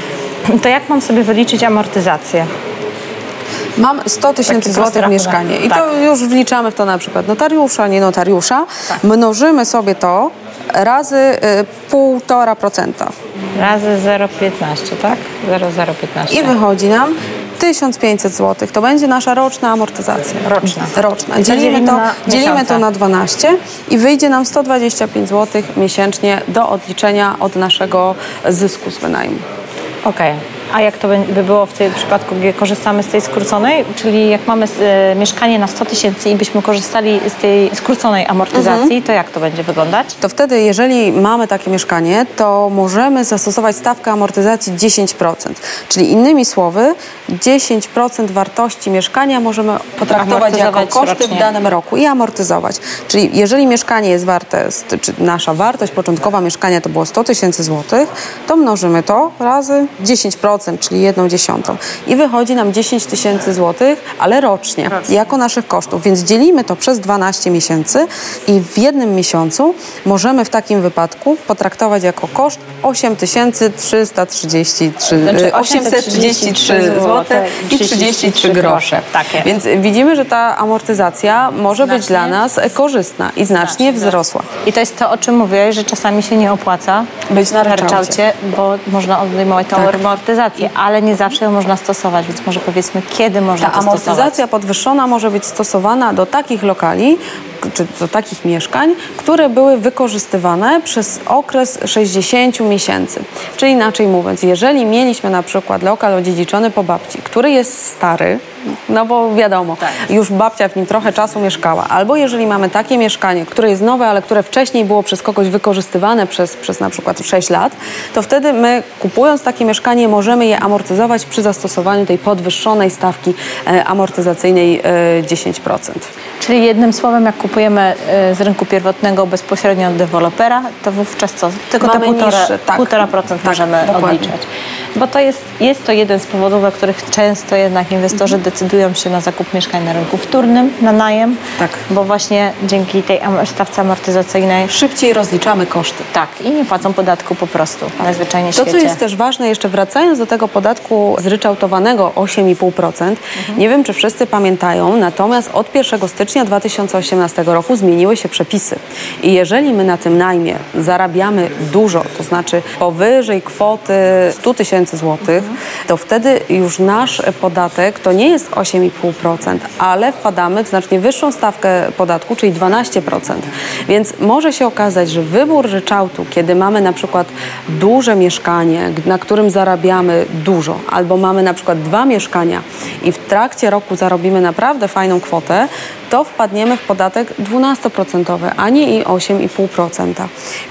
to jak mam sobie wyliczyć amortyzację? Mam 100 tysięcy złotych mieszkanie i Tak. to już wliczamy w to na przykład notariusza, nie notariusza. Mnożymy sobie to razy y, 1,5%. Razy 0,15, tak? 0,015. I wychodzi nam 1500 zł. To będzie nasza roczna amortyzacja. Roczna. Roczna. Dzielimy to, na dzielimy to na 12 i wyjdzie nam 125 zł miesięcznie do odliczenia od naszego zysku z wynajmu. Okej. A jak to by by było w tym przypadku, gdzie korzystamy z tej skróconej? Czyli jak mamy e, mieszkanie na 100 tysięcy i byśmy korzystali z tej skróconej amortyzacji, Mhm. to jak to będzie wyglądać? To wtedy, jeżeli mamy takie mieszkanie, to możemy zastosować stawkę amortyzacji 10%. Czyli innymi słowy, 10% wartości mieszkania możemy potraktować jako koszty rocznie. w danym roku i amortyzować. Czyli jeżeli mieszkanie jest warte, czy nasza wartość początkowa mieszkania to było 100 tysięcy złotych, to mnożymy to razy 10%, czyli jedną dziesiątą. I wychodzi nam 10 tysięcy złotych, ale rocznie, jako naszych kosztów. Więc dzielimy to przez 12 miesięcy i w jednym miesiącu możemy w takim wypadku potraktować jako koszt 8333 Znaczy 833 zł i 33 grosze. Tak jest. Więc widzimy, że ta amortyzacja może być dla nas korzystna i znacznie wzrosła. I to jest to, o czym mówiłeś, że czasami się nie opłaca Być na ryczałcie. bo można odejmować tą Tak. amortyzację, ale nie zawsze ją można stosować, więc może powiedzmy, kiedy można Ta to stosować. amortyzacja podwyższona może być stosowana do takich lokali, czy do takich mieszkań, które były wykorzystywane przez okres 60 miesięcy. Czyli inaczej mówiąc, jeżeli mieliśmy na przykład lokal odziedziczony po babci, który jest stary, no bo wiadomo, już babcia w nim trochę czasu mieszkała, albo jeżeli mamy takie mieszkanie, które jest nowe, ale które wcześniej było przez kogoś wykorzystywane przez, przez na przykład 6 lat, to wtedy my kupując takie mieszkanie możemy je amortyzować przy zastosowaniu tej podwyższonej stawki e, amortyzacyjnej e, 10%. Czyli jednym słowem, jak kupujemy y, z rynku pierwotnego bezpośrednio od dewelopera, to wówczas co? Tylko Mamy te 1,5% niższe, tak. procent Tak, możemy dokładnie. odliczać. bo to jest, jest to jeden z powodów, dla których często jednak inwestorzy mhm. Decydują się na zakup mieszkań na rynku wtórnym, na najem, tak. bo właśnie dzięki tej stawce amortyzacyjnej szybciej rozliczamy koszty. Tak, i nie płacą podatku po prostu, tak. najzwyczajniej w To, co jest też ważne, jeszcze wracając do tego podatku zryczałtowanego 8,5%, mhm. nie wiem, czy wszyscy pamiętają, natomiast od 1 stycznia 2018 roku zmieniły się przepisy. I jeżeli my na tym najmie zarabiamy dużo, to znaczy powyżej kwoty 100 tysięcy złotych, to wtedy już nasz podatek to nie jest 8,5%, ale wpadamy w znacznie wyższą stawkę podatku, czyli 12%. Więc może się okazać, że wybór ryczałtu, kiedy mamy na przykład duże mieszkanie, na którym zarabiamy dużo, albo mamy na przykład dwa mieszkania i w trakcie roku zarobimy naprawdę fajną kwotę, to wpadniemy w podatek 12%, a nie i 8,5%.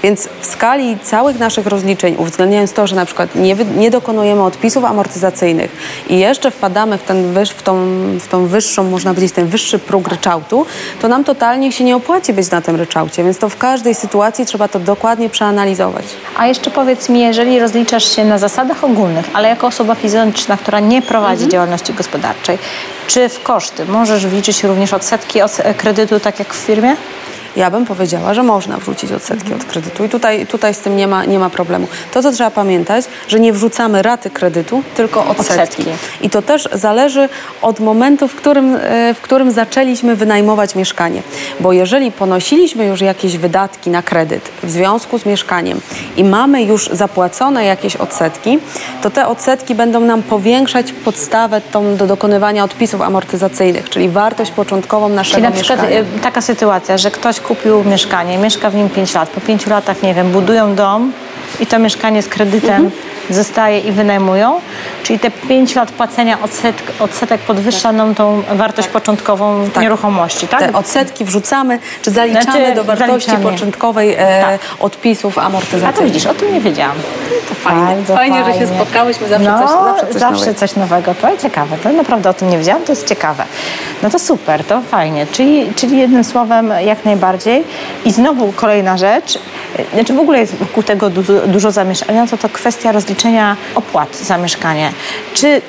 Więc w skali całych naszych rozliczeń, uwzględniając to, że na przykład nie, nie dokonujemy odpisów amortyzacyjnych i jeszcze wpadamy w, ten wyż, w, tą, w tą wyższą, można powiedzieć, ten wyższy próg ryczałtu, to nam totalnie się nie opłaci być na tym ryczałcie. Więc to w każdej sytuacji trzeba to dokładnie przeanalizować. A jeszcze powiedz mi, jeżeli rozliczasz się na zasadach ogólnych, ale jako osoba fizyczna, która nie prowadzi mhm. działalności gospodarczej, czy w koszty możesz wliczyć również odsetki od kredytu, tak jak w firmie? Ja bym powiedziała, że można wrzucić odsetki mhm. od kredytu i tutaj, tutaj z tym nie ma, nie ma problemu. To, co trzeba pamiętać, że nie wrzucamy raty kredytu, tylko odsetki. odsetki. I to też zależy od momentu, w którym, e, w którym zaczęliśmy wynajmować mieszkanie. Bo jeżeli ponosiliśmy już jakieś wydatki na kredyt w związku z mieszkaniem i mamy już zapłacone jakieś odsetki, to te odsetki będą nam powiększać podstawę tą do dokonywania odpisów amortyzacyjnych, czyli wartość początkową naszego czyli na mieszkania. przykład e, taka sytuacja, że ktoś kupił mieszkanie, mieszka w nim 5 lat, po 5 latach, nie wiem, budują dom i to mieszkanie z kredytem mhm. zostaje i wynajmują, czyli te 5 lat płacenia odsetek, odsetek podwyższa nam tą wartość tak. początkową tak. nieruchomości, tak? Te odsetki wrzucamy, czy zaliczamy znaczy, do wartości zaliczamy. początkowej e, tak. odpisów amortyzacyjnych. A to widzisz, o tym nie wiedziałam. To fajnie, fajnie, fajnie, że się spotkałyśmy, zawsze, no, coś, zawsze coś zawsze nowego. coś nowego. To ciekawe, to naprawdę o tym nie wiedziałam, to jest ciekawe. No to super, to fajnie, czyli, czyli jednym słowem jak najbardziej. I znowu kolejna rzecz, znaczy w ogóle jest wokół tego dużo, dużo zamieszania, to to kwestia rozliczenia opłat za mieszkanie. Czy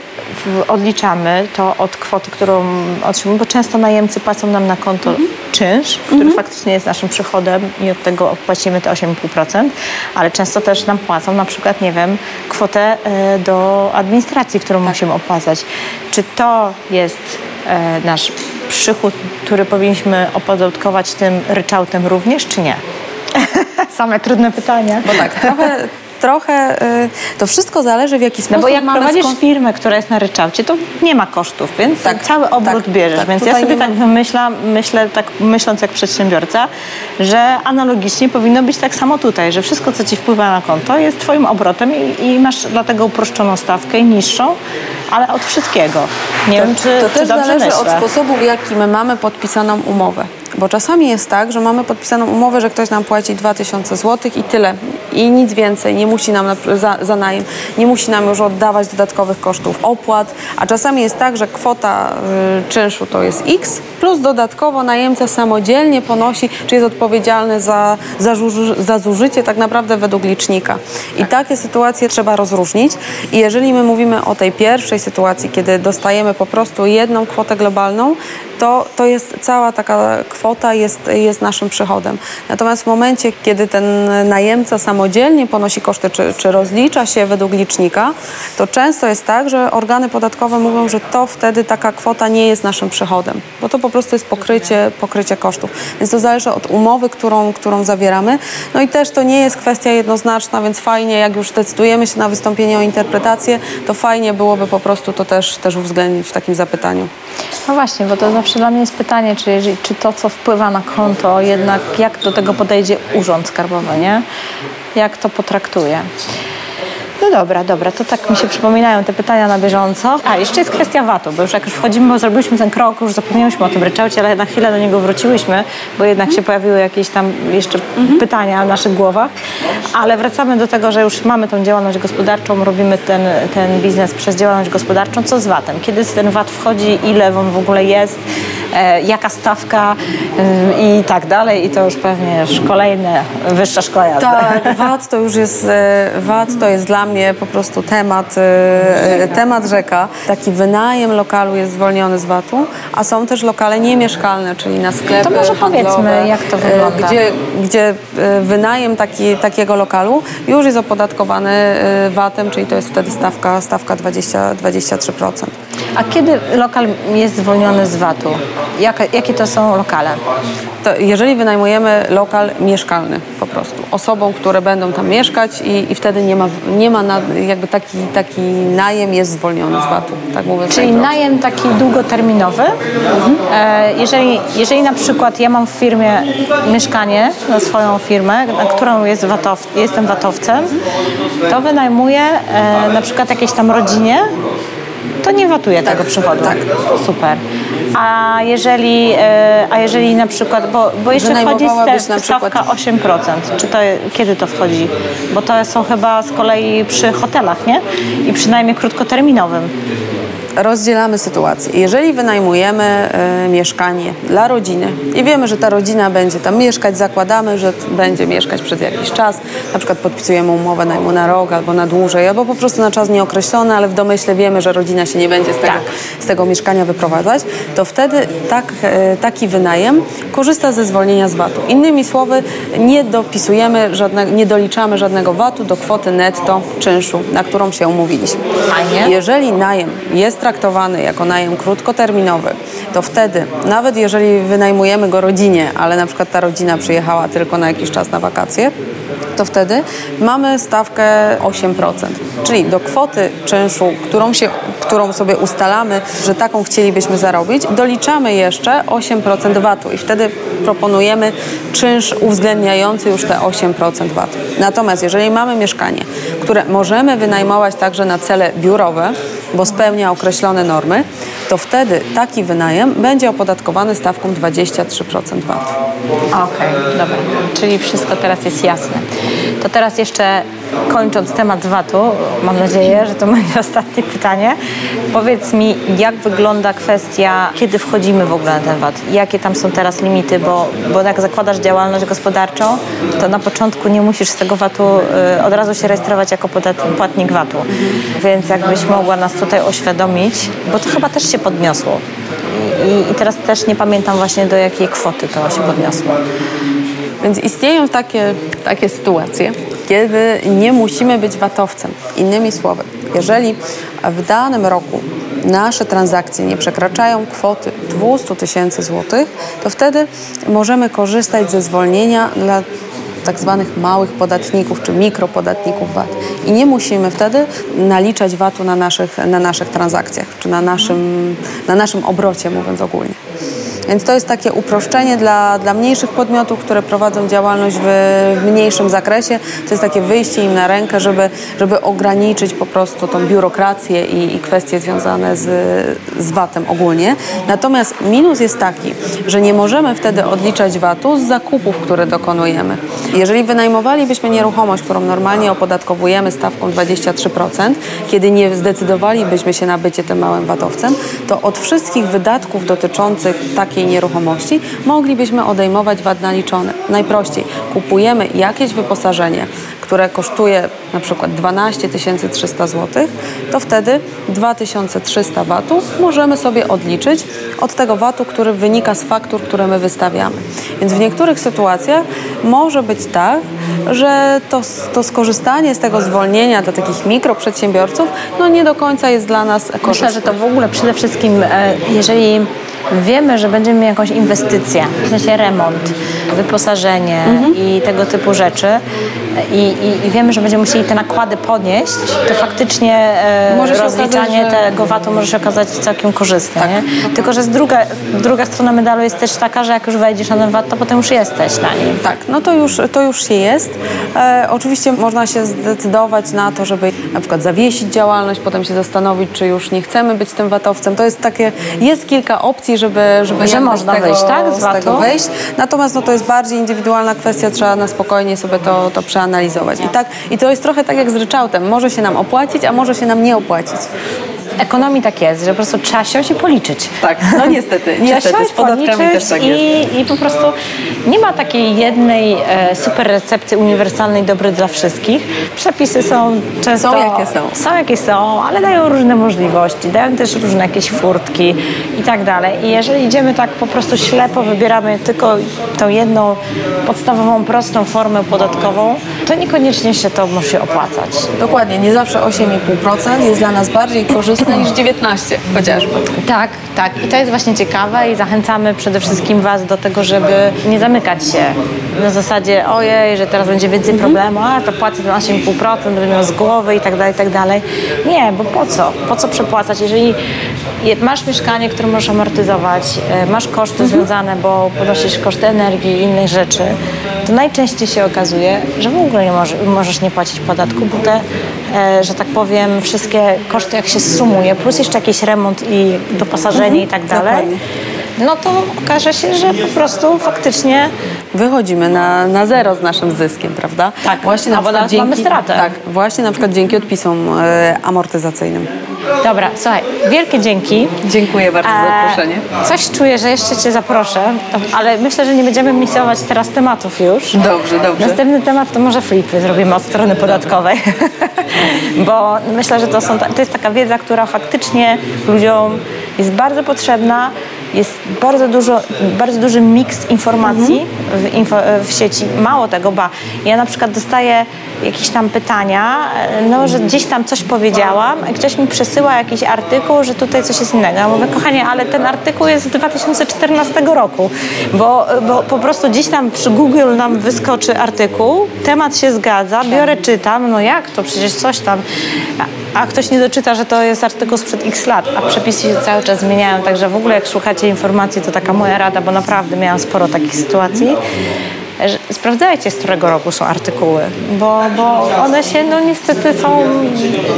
odliczamy to od kwoty, którą otrzymujemy, bo często najemcy płacą nam na konto mhm. czynsz, który mhm. faktycznie jest naszym przychodem i od tego płacimy te 8,5%, ale często też nam płacą na przykład, nie wiem, kwotę e, do administracji, którą tak. musimy opłacać. Czy to jest e, nasz przychód, który powinniśmy opodatkować tym ryczałtem również, czy nie? Same trudne pytania. Bo tak, trochę trochę y, to wszystko zależy w jaki sposób No bo jak prowadzisz skąd... firmę, która jest na ryczałcie, to nie ma kosztów, więc tak, cały obrót tak, bierzesz. Tak, więc ja sobie tak wymyślam, myślę, tak myśląc jak przedsiębiorca, że analogicznie powinno być tak samo tutaj, że wszystko, co ci wpływa na konto jest twoim obrotem i, i masz dlatego uproszczoną stawkę i niższą, ale od wszystkiego. Nie to, wiem, czy To czy też zależy myślę. od sposobu, w jaki my mamy podpisaną umowę. Bo czasami jest tak, że mamy podpisaną umowę, że ktoś nam płaci 2000 zł i tyle. I nic więcej. Nie musi nam za, za najem, nie musi nam już oddawać dodatkowych kosztów opłat. A czasami jest tak, że kwota y, czynszu to jest X, plus dodatkowo najemca samodzielnie ponosi, czy jest odpowiedzialny za, za, za zużycie tak naprawdę według licznika. I tak. takie sytuacje trzeba rozróżnić. I jeżeli my mówimy o tej pierwszej sytuacji, kiedy dostajemy po prostu jedną kwotę globalną, to, to jest cała taka kwota jest, jest naszym przychodem. Natomiast w momencie, kiedy ten najemca samodzielnie ponosi koszty, czy, czy rozlicza się według licznika, to często jest tak, że organy podatkowe mówią, że to wtedy taka kwota nie jest naszym przychodem, bo to po prostu jest pokrycie, pokrycie kosztów. Więc to zależy od umowy, którą, którą zawieramy. No i też to nie jest kwestia jednoznaczna, więc fajnie, jak już decydujemy się na wystąpienie o interpretację, to fajnie byłoby po prostu to też, też uwzględnić w takim zapytaniu. No właśnie, bo to zawsze dla mnie jest pytanie, czy, czy to, co wpływa na konto, jednak jak do tego podejdzie urząd skarbowy, nie? Jak to potraktuje. No dobra, dobra, to tak mi się przypominają te pytania na bieżąco. A, jeszcze jest kwestia VAT-u, bo już jak już wchodzimy, bo zrobiliśmy ten krok, już zapomnieliśmy o tym ryczałcie, ale na chwilę do niego wróciłyśmy, bo jednak się pojawiły jakieś tam jeszcze mhm. pytania w naszych głowach. Ale wracamy do tego, że już mamy tą działalność gospodarczą, robimy ten, ten biznes przez działalność gospodarczą. Co z VAT-em? Kiedy ten VAT wchodzi, ile on w ogóle jest? E, jaka stawka e, i tak dalej i to już pewnie już kolejne wyższa szkoła jazdy. Tak, VAT to już jest, e, VAT to jest dla mnie po prostu temat, e, temat rzeka. Taki wynajem lokalu jest zwolniony z VAT-u, a są też lokale niemieszkalne, czyli na sklepy To może handlowe, powiedzmy, jak to e, wygląda. Gdzie, gdzie e, wynajem taki, takiego lokalu już jest opodatkowany e, VAT-em, czyli to jest wtedy stawka, stawka 20, 23%. A kiedy lokal jest zwolniony z VAT-u? Jaka, jakie to są lokale? To jeżeli wynajmujemy lokal mieszkalny po prostu, osobom, które będą tam mieszkać i, i wtedy nie ma, nie ma na, jakby taki, taki najem jest zwolniony z VAT-u, tak mówiąc Czyli najem taki długoterminowy. E, jeżeli, jeżeli na przykład ja mam w firmie mieszkanie na swoją firmę, na którą jest watow, jestem watowcem, to wynajmuję e, na przykład jakiejś tam rodzinie, to nie watuję tego przychodu. tak. Super. A jeżeli, e, a jeżeli na przykład, bo, bo jeszcze wchodzi stawka 8%, czy to, kiedy to wchodzi? Bo to są chyba z kolei przy hotelach, nie? I przynajmniej krótkoterminowym. Rozdzielamy sytuację. Jeżeli wynajmujemy e, mieszkanie dla rodziny i wiemy, że ta rodzina będzie tam mieszkać, zakładamy, że będzie mieszkać przez jakiś czas, na przykład podpisujemy umowę najmu na rok albo na dłużej, albo po prostu na czas nieokreślony, ale w domyśle wiemy, że rodzina się nie będzie z tego, Tak. z tego mieszkania wyprowadzać, to wtedy tak, e, taki wynajem korzysta ze zwolnienia z VAT-u. Innymi słowy, nie dopisujemy, żadne, nie doliczamy żadnego VAT-u do kwoty netto czynszu, na którą się umówiliśmy. Jeżeli najem jest traktowany jako najem krótkoterminowy, to wtedy, nawet jeżeli wynajmujemy go rodzinie, ale na przykład ta rodzina przyjechała tylko na jakiś czas na wakacje, to wtedy mamy stawkę 8%. Czyli do kwoty czynszu, którą, się, którą sobie ustalamy, że taką chcielibyśmy zarobić, doliczamy jeszcze 8% VAT-u i wtedy proponujemy czynsz uwzględniający już te 8% VAT-u. Natomiast jeżeli mamy mieszkanie, które możemy wynajmować także na cele biurowe, bo spełnia określone normy, to wtedy taki wynajem będzie opodatkowany stawką 23% VAT. Okej, dobra. Czyli wszystko teraz jest jasne. To teraz jeszcze kończąc temat VAT-u, mam nadzieję, że to będzie ostatnie pytanie. Powiedz mi, jak wygląda kwestia, kiedy wchodzimy w ogóle na ten VAT? Jakie tam są teraz limity? Bo, bo jak zakładasz działalność gospodarczą, to na początku nie musisz z tego VAT-u y, od razu się rejestrować jako płatnik VAT-u. Więc jakbyś mogła nas tutaj oświadomić, bo to chyba też się podniosło. I, I teraz też nie pamiętam właśnie do jakiej kwoty to się podniosło. Więc istnieją takie, takie sytuacje, kiedy nie musimy być VAT-owcem. Innymi słowy, jeżeli w danym roku nasze transakcje nie przekraczają kwoty 200 tysięcy złotych, to wtedy możemy korzystać ze zwolnienia dla tak zwanych małych podatników czy mikropodatników VAT. I nie musimy wtedy naliczać VAT-u na naszych, na naszych transakcjach czy na naszym, na naszym obrocie, mówiąc ogólnie. Więc to jest takie uproszczenie dla, dla mniejszych podmiotów, które prowadzą działalność w, mniejszym zakresie. To jest takie wyjście im na rękę, żeby, żeby ograniczyć po prostu tą biurokrację i, i kwestie związane z, z VAT-em ogólnie. Natomiast minus jest taki, że nie możemy wtedy odliczać VAT-u z zakupów, które dokonujemy. Jeżeli wynajmowalibyśmy nieruchomość, którą normalnie opodatkowujemy stawką 23%, kiedy nie zdecydowalibyśmy się na bycie tym małym VAT-owcem, to od wszystkich wydatków dotyczących takiej nieruchomości moglibyśmy odejmować VAT naliczony. Najprościej kupujemy jakieś wyposażenie, które kosztuje na przykład 12 300 zł, to wtedy 2300 VAT-u możemy sobie odliczyć od tego VAT-u, który wynika z faktur, które my wystawiamy. Więc w niektórych sytuacjach może być tak, że to, to skorzystanie z tego zwolnienia dla takich mikroprzedsiębiorców no nie do końca jest dla nas korzystne. Myślę, że to w ogóle przede wszystkim, e, jeżeli wiemy, że będziemy mieli jakąś inwestycję, w sensie remont, wyposażenie Mhm. i tego typu rzeczy i, i, i wiemy, że będziemy musieli te nakłady podnieść, to faktycznie e, rozliczanie okazać, że- Tak. tego VAT-u może się okazać całkiem korzystne. Nie? Tylko, że z druga, druga strona medalu jest też taka, że jak już wejdziesz na ten VAT, to potem już jesteś na nim. Tak, no to już, to już się jest. E, oczywiście można się zdecydować na to, żeby na przykład zawiesić działalność, potem się zastanowić, czy już nie chcemy być tym VAT-owcem. To jest takie, jest kilka opcji, żeby, żeby Że można z tego, wyjść, tak, z z tego wyjść. Natomiast no, to jest bardziej indywidualna kwestia, trzeba na spokojnie sobie to, to przeanalizować. I, tak, I to jest trochę tak jak z ryczałtem. Może się nam opłacić, a może się nam nie opłacić. W ekonomii tak jest, że po prostu trzeba siąść i policzyć. Tak, no niestety, niestety, z podatkami też tak i, jest. I po prostu nie ma takiej jednej e, super recepty uniwersalnej, dobrej dla wszystkich. Przepisy są często... Są jakie są. Są jakie są, ale dają różne możliwości, dają też różne jakieś furtki i tak dalej. I jeżeli idziemy tak po prostu ślepo, wybieramy tylko tą jedną podstawową, prostą formę podatkową, to niekoniecznie się to musi opłacać. Dokładnie, nie zawsze 8,5% jest dla nas bardziej korzystne niż 19 chociażby. Tak, tak. I to jest właśnie ciekawe i zachęcamy przede wszystkim Was do tego, żeby nie zamykać się na zasadzie ojej, że teraz będzie więcej problemu, a to płacę na 8,5%, będę miał z głowy i tak dalej, i tak dalej. Nie, bo po co? Po co przepłacać? Jeżeli je- masz mieszkanie, które możesz amortyzować, e, masz koszty związane, bo ponosisz koszty energii i innych rzeczy, to najczęściej się okazuje, że w ogóle nie może, możesz nie płacić podatku, bo te, że tak powiem, wszystkie koszty jak się sumuje, plus jeszcze jakiś remont i doposażenie i tak dalej, dokładnie. no to okaże się, że po prostu faktycznie Wychodzimy na, na zero z naszym zyskiem, prawda? Tak, właśnie na albo przykład nawet mamy stratę. Tak, właśnie na przykład dzięki odpisom e, amortyzacyjnym. Dobra, słuchaj, wielkie dzięki. Dziękuję bardzo za E, zaproszenie. Coś czuję, że jeszcze Cię zaproszę, ale myślę, że nie będziemy miksować teraz tematów już. Dobrze, dobrze. Następny temat to może flipy zrobimy od strony podatkowej, bo myślę, że to, są, to jest taka wiedza, która faktycznie ludziom jest bardzo potrzebna. Jest bardzo, dużo, bardzo duży miks informacji w, info, w sieci. Mało tego, ba. Ja na przykład dostaję jakieś tam pytania, no, że gdzieś tam coś powiedziałam, ktoś mi przesyła jakiś artykuł, że tutaj coś jest innego. Ja mówię, kochanie, ale ten artykuł jest z 2014 roku, bo, bo po prostu gdzieś tam przy Google nam wyskoczy artykuł, temat się zgadza, biorę, czytam, no jak to, przecież coś tam, a, ktoś nie doczyta, że to jest artykuł sprzed x lat, a przepisy się cały czas zmieniają, także w ogóle jak szukacie informacji, to taka moja rada, bo naprawdę miałam sporo takich sytuacji, sprawdzajcie, z którego roku są artykuły, bo, bo one się, no niestety są,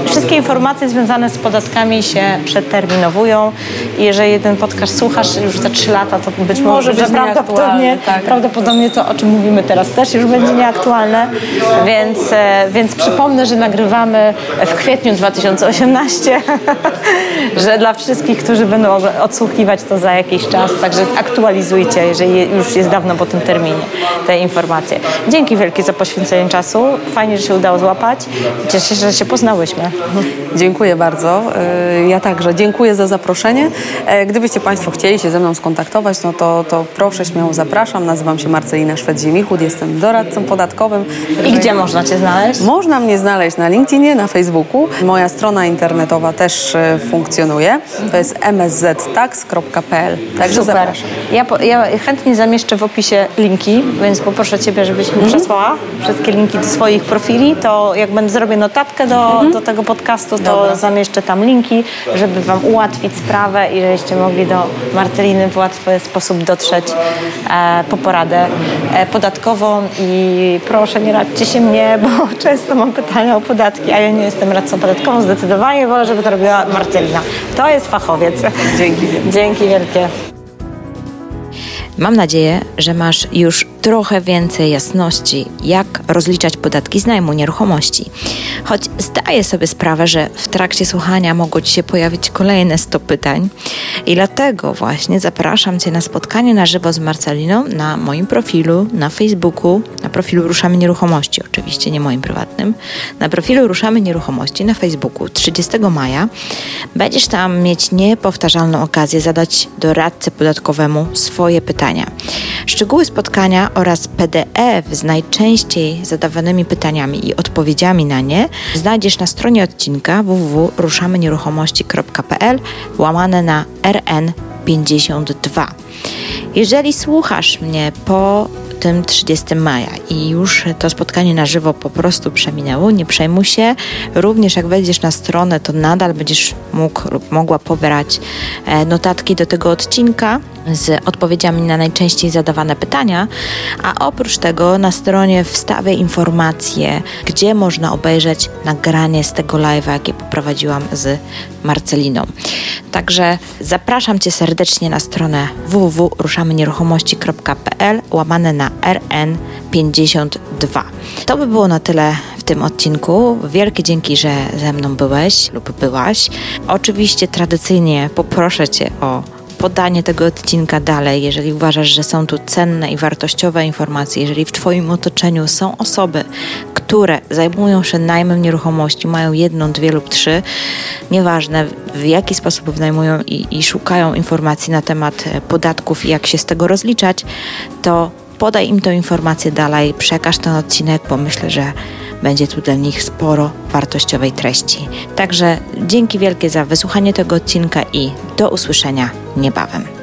wszystkie informacje związane z podatkami się przeterminowują i jeżeli ten podcast słuchasz już za 3 lata, to być może, być że prawdopodobnie, nieaktualny, tak. prawdopodobnie to, o czym mówimy teraz też już będzie nieaktualne, więc, e, więc przypomnę, że nagrywamy w kwietniu 2018, że dla wszystkich, którzy będą odsłuchiwać to za jakiś czas, także aktualizujcie, jeżeli już jest dawno po tym terminie te informacje. Dzięki wielkie za poświęcenie czasu. Fajnie, że się udało złapać. Cieszę się, że się poznałyśmy. Dziękuję bardzo. E, Ja także dziękuję za zaproszenie. E, Gdybyście Państwo chcieli się ze mną skontaktować, no to, to proszę, śmiało zapraszam. Nazywam się Marcelina Szwed-Ziemichut, jestem doradcą podatkowym. I gdzie można Cię znaleźć? Można mnie znaleźć na LinkedInie, na Facebooku. Moja strona internetowa też e, funkcjonuje. To jest msztax.pl. Także Super. zapraszam. Ja, po, ja chętnie zamieszczę w opisie linki, więc poproszę Ciebie, żebyś mi przesłała wszystkie linki do swoich profili. To jak będę zrobię notatkę do, do tego podcastu, to Dobra. zamieszczę tam linki, żeby Wam ułatwić sprawę i żebyście mogli do Marceliny w łatwy sposób dotrzeć e, po poradę e, podatkową. I proszę, nie radźcie się mnie, bo często mam pytania o podatki, a ja nie jestem radcą podatkową. Zdecydowanie wolę, żeby to robiła Marcelina. To jest fachowiec. Dzięki. Dzięki wielkie. Mam nadzieję, że masz już trochę więcej jasności, jak rozliczać podatki z najmu nieruchomości. Choć zdaję sobie sprawę, że w trakcie słuchania mogło Ci się pojawić kolejne 100 pytań i dlatego właśnie zapraszam Cię na spotkanie na żywo z Marceliną na moim profilu na Facebooku, na profilu Ruszamy Nieruchomości, oczywiście nie moim prywatnym, na profilu Ruszamy Nieruchomości na Facebooku 30 maja. Będziesz tam mieć niepowtarzalną okazję zadać doradcy podatkowemu swoje pytania. Szczegóły spotkania oraz PDF z najczęściej zadawanymi pytaniami i odpowiedziami na nie znajdziesz na stronie odcinka www.ruszamynieruchomości.pl łamane na RN52. Jeżeli słuchasz mnie po tym 30 maja i już to spotkanie na żywo po prostu przeminęło, nie przejmuj się. Również jak wejdziesz na stronę, to nadal będziesz mógł lub mogła pobrać e, notatki do tego odcinka z odpowiedziami na najczęściej zadawane pytania, a oprócz tego na stronie wstawię informacje, gdzie można obejrzeć nagranie z tego live'a, jakie poprowadziłam z Marceliną. Także zapraszam Cię serdecznie na stronę www.ruszamynieruchomości.pl łamane na RN52. To by było na tyle w tym odcinku. Wielkie dzięki, że ze mną byłeś lub byłaś. Oczywiście tradycyjnie poproszę Cię o podanie tego odcinka dalej, jeżeli uważasz, że są tu cenne i wartościowe informacje, jeżeli w Twoim otoczeniu są osoby, które zajmują się najmem nieruchomości, mają jedną, dwie lub trzy, nieważne w jaki sposób wynajmują i, i szukają informacji na temat e, podatków i jak się z tego rozliczać, to podaj im tę informację dalej, przekaż ten odcinek, bo myślę, że będzie tu dla nich sporo wartościowej treści. Także dzięki wielkie za wysłuchanie tego odcinka i do usłyszenia niebawem.